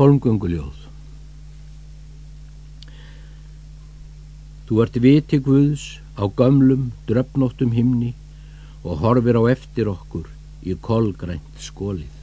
Holmgönguljóð Þú ert viti Guðs á gömlum, dröfnóttum himni og horfir á eftir okkur í kolgrænt skólið.